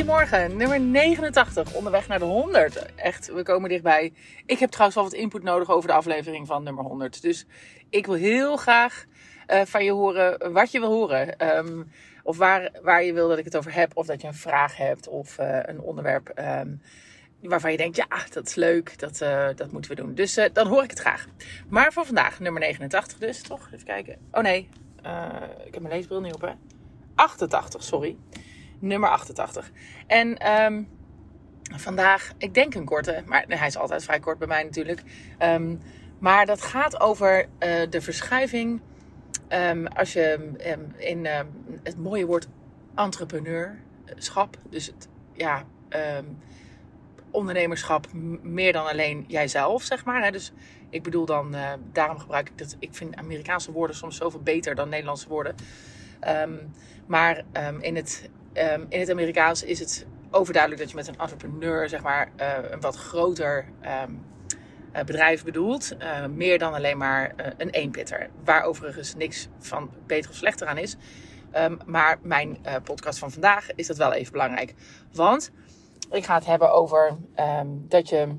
Goedemorgen, nummer 89, onderweg naar de 100. Echt, we komen dichtbij. Ik heb trouwens wel wat input nodig over de aflevering van nummer 100. Dus ik wil heel graag uh, van je horen wat je wil horen. Um, of waar, waar je wil dat ik het over heb. Of dat je een vraag hebt of uh, een onderwerp um, waarvan je denkt, ja, dat is leuk, dat, uh, dat moeten we doen. Dus dan hoor ik het graag. Maar voor vandaag, nummer 89 dus, toch? Even kijken. Oh nee, ik heb mijn leesbril niet op hè. 88, sorry nummer 88. En um, vandaag, ik denk een korte, maar hij is altijd vrij kort bij mij natuurlijk. Um, maar dat gaat over uh, de verschuiving. Um, als je in het mooie woord entrepreneurschap, dus het ja, ondernemerschap meer dan alleen jijzelf, zeg maar. Hè? Dus ik bedoel dan, uh, daarom gebruik ik dat. Ik vind Amerikaanse woorden soms zoveel beter dan Nederlandse woorden. Maar in het um, in het Amerikaans is het overduidelijk dat je met een entrepreneur, zeg maar, uh, een wat groter um, uh, bedrijf bedoelt. Uh, meer dan alleen maar een eenpitter. Waar overigens niks van beter of slechter aan is. Um, maar mijn podcast van vandaag is dat wel even belangrijk. Want ik ga het hebben over dat je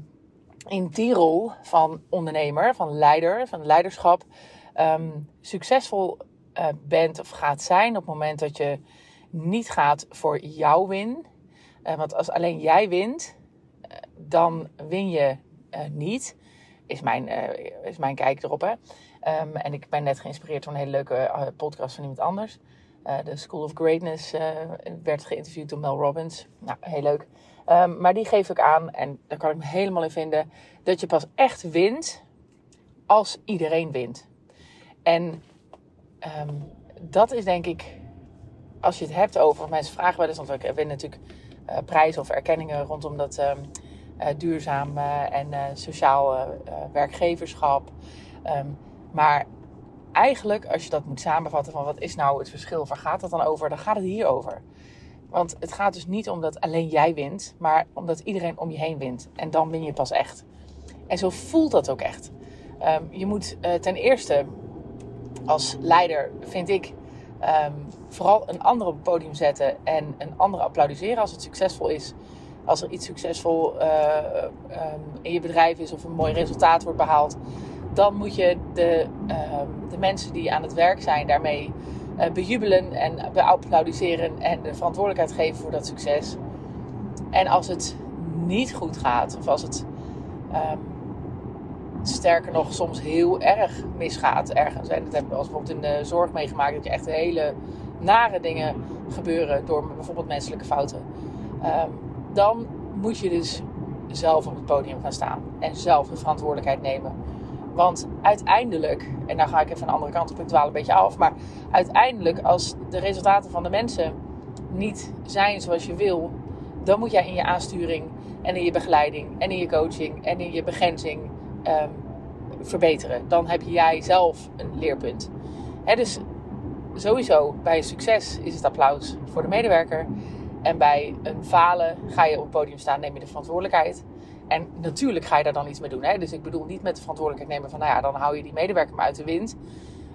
in die rol van ondernemer, van leider, van leiderschap, succesvol bent of gaat zijn op het moment dat je niet gaat voor jouw win. Uh, want als alleen jij wint, uh, dan win je uh, niet. Is mijn, is mijn kijk erop. Hè? Um, en ik ben net geïnspireerd door een hele leuke podcast van iemand anders. de School of Greatness werd geïnterviewd door Mel Robbins. Nou, heel leuk. Um, maar die geef ik aan, en daar kan ik me helemaal in vinden, dat je pas echt wint als iedereen wint. En um, dat is denk ik als je het hebt over, mensen vragen wel eens, want ik win natuurlijk uh, prijzen of erkenningen rondom dat uh, uh, duurzaam en sociaal werkgeverschap. Um, maar eigenlijk, als je dat moet samenvatten van wat is nou het verschil, waar gaat het dan over, dan gaat het hier over. Want het gaat dus niet om dat alleen jij wint, maar omdat iedereen om je heen wint. En dan win je pas echt. En zo voelt dat ook echt. Um, je moet ten eerste als leider, vind ik, um, vooral een ander op het podium zetten en een ander applaudisseren als het succesvol is. Als er iets succesvol uh, um, in je bedrijf is of een mooi resultaat wordt behaald, dan moet je de, um, de mensen die aan het werk zijn daarmee uh, bejubelen en beapplaudisseren en de verantwoordelijkheid geven voor dat succes. En als het niet goed gaat, of als het sterker nog soms heel erg misgaat ergens. En dat hebben we als bijvoorbeeld in de zorg meegemaakt. Dat je echt hele nare dingen gebeuren door bijvoorbeeld menselijke fouten. Um, dan moet je dus zelf op het podium gaan staan. En zelf de verantwoordelijkheid nemen. Want uiteindelijk, en daar ga ik even aan de andere kant op, ik dwaal een beetje af. Maar uiteindelijk, als de resultaten van de mensen niet zijn zoals je wil, dan moet jij in je aansturing en in je begeleiding en in je coaching en in je begrenzing um, verbeteren. Dan heb jij zelf een leerpunt. Dus sowieso bij een succes is het applaus voor de medewerker. En bij een falen ga je op het podium staan, neem je de verantwoordelijkheid. En natuurlijk ga je daar dan iets mee doen. Hè? Dus ik bedoel niet met de verantwoordelijkheid nemen van, nou ja, dan hou je die medewerker maar uit de wind.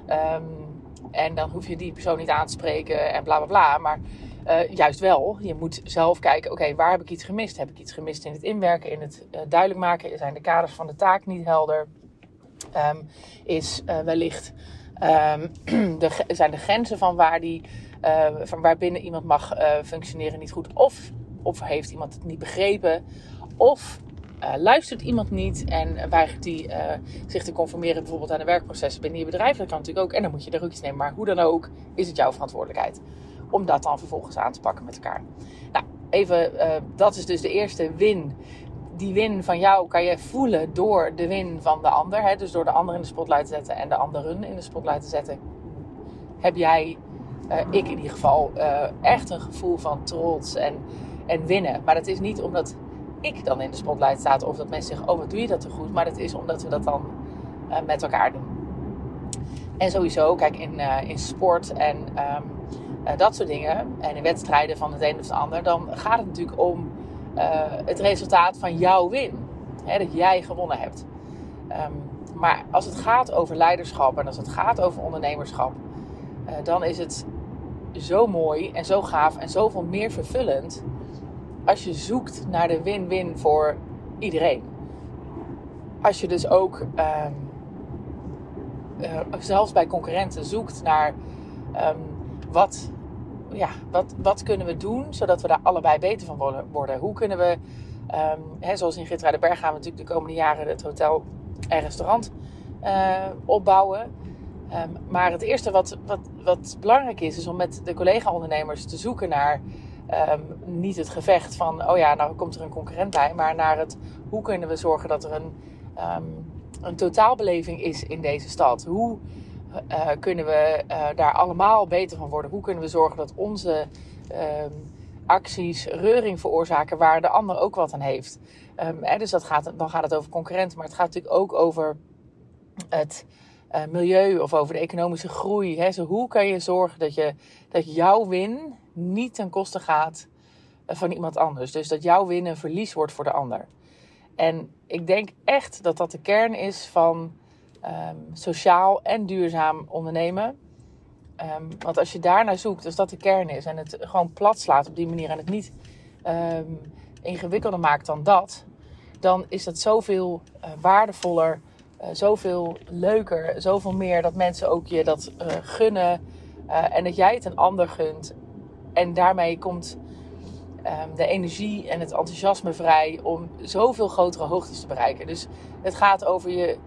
Um, en dan hoef je die persoon niet aan te spreken en bla bla bla. Maar uh, juist wel, je moet zelf kijken, oké, waar heb ik iets gemist? Heb ik iets gemist in het inwerken, in het uh, duidelijk maken? Zijn de kaders van de taak niet helder? Um, is uh, wellicht, um, de, zijn de grenzen van waar, die, van waar binnen iemand mag functioneren niet goed? Of, of heeft iemand het niet begrepen? Of luistert iemand niet en weigert die zich te conformeren bijvoorbeeld aan de werkprocessen binnen je bedrijf. Dat kan natuurlijk ook. En dan moet je er ook nemen. Maar hoe dan ook is het jouw verantwoordelijkheid om dat dan vervolgens aan te pakken met elkaar. Nou, even, uh, dat is dus de eerste win. Die win van jou kan je voelen door de win van de ander. Hè? Dus door de ander in de spotlight te zetten en de anderen in de spotlight te zetten. Heb jij, ik in ieder geval, echt een gevoel van trots en, en winnen. Maar dat is niet omdat ik dan in de spotlight staat. Of dat mensen zeggen, oh wat doe je dat zo goed. Maar dat is omdat we dat dan met elkaar doen. En sowieso, kijk, in, in sport en um, uh, dat soort dingen. En in wedstrijden van het een of het ander. Dan gaat het natuurlijk om het resultaat van jouw win. Hè, dat jij gewonnen hebt. Um, maar als het gaat over leiderschap en als het gaat over ondernemerschap. dan is het zo mooi en zo gaaf en zoveel meer vervullend als je zoekt naar de win-win voor iedereen. Als je dus ook ehm, eh, zelfs bij concurrenten zoekt naar ehm, wat, ja, wat, wat kunnen we doen zodat we daar allebei beter van worden. Hoe kunnen we, um, hè, zoals in Berg gaan we natuurlijk de komende jaren het hotel en restaurant uh, opbouwen. maar het eerste wat, wat, wat belangrijk is, is om met de collega-ondernemers te zoeken naar Um, niet het gevecht van, oh ja, nou komt er een concurrent bij, maar naar het hoe kunnen we zorgen dat er een, een totaalbeleving is in deze stad. Hoe uh, kunnen we uh, daar allemaal beter van worden? Hoe kunnen we zorgen dat onze um, acties reuring veroorzaken waar de ander ook wat aan heeft? Hè, dus dat gaat, dan gaat het over concurrenten, maar het gaat natuurlijk ook over het uh, milieu of over de economische groei. Hè? Zo, hoe kan je zorgen dat, je, dat jouw win niet ten koste gaat eh, van iemand anders? Dus dat jouw win een verlies wordt voor de ander. En ik denk echt dat dat de kern is van um, sociaal en duurzaam ondernemen. Um, want als je daarnaar zoekt, als dat de kern is en het gewoon plat slaat op die manier en het niet um, ingewikkelder maakt dan dat, dan is dat zoveel uh, waardevoller uh, zoveel leuker, zoveel meer dat mensen ook je dat uh, gunnen en dat jij het een ander gunt. En daarmee komt de energie en het enthousiasme vrij om zoveel grotere hoogtes te bereiken. Dus het gaat over je,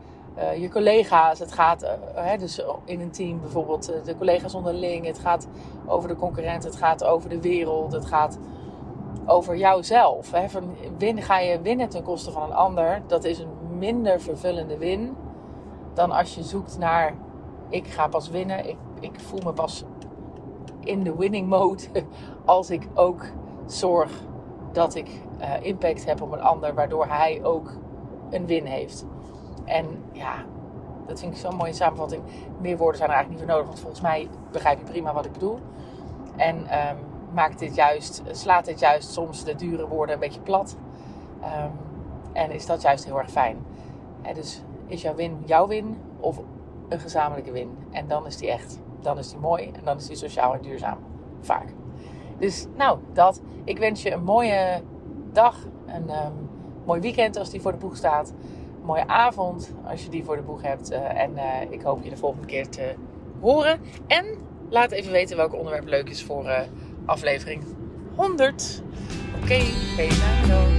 je collega's, het gaat hè, dus in een team bijvoorbeeld de collega's onderling, het gaat over de concurrent, het gaat over de wereld, het gaat over jouzelf. Hè? Win, ga je winnen ten koste van een ander, dat is een minder vervullende win dan als je zoekt naar ik ga pas winnen. Ik, ik voel me pas in de winning mode als ik ook zorg dat ik impact heb op een ander, waardoor hij ook een win heeft. En ja, dat vind ik zo'n mooie samenvatting. Meer woorden zijn er eigenlijk niet voor nodig, want volgens mij begrijp je prima wat ik bedoel. En um, maakt dit juist, slaat dit juist soms de dure woorden een beetje plat. Um, en is dat juist heel erg fijn. En dus is jouw win jouw win of een gezamenlijke win. En dan is die echt. Dan is die mooi en dan is die sociaal en duurzaam. Vaak. Dus nou, dat. Ik wens je een mooie dag. Een um, mooi weekend als die voor de boeg staat. Mooie avond als je die voor de boeg hebt. Uh, en uh, ik hoop je de volgende keer te horen. En laat even weten welk onderwerp leuk is voor uh, aflevering 100. Oké, okay,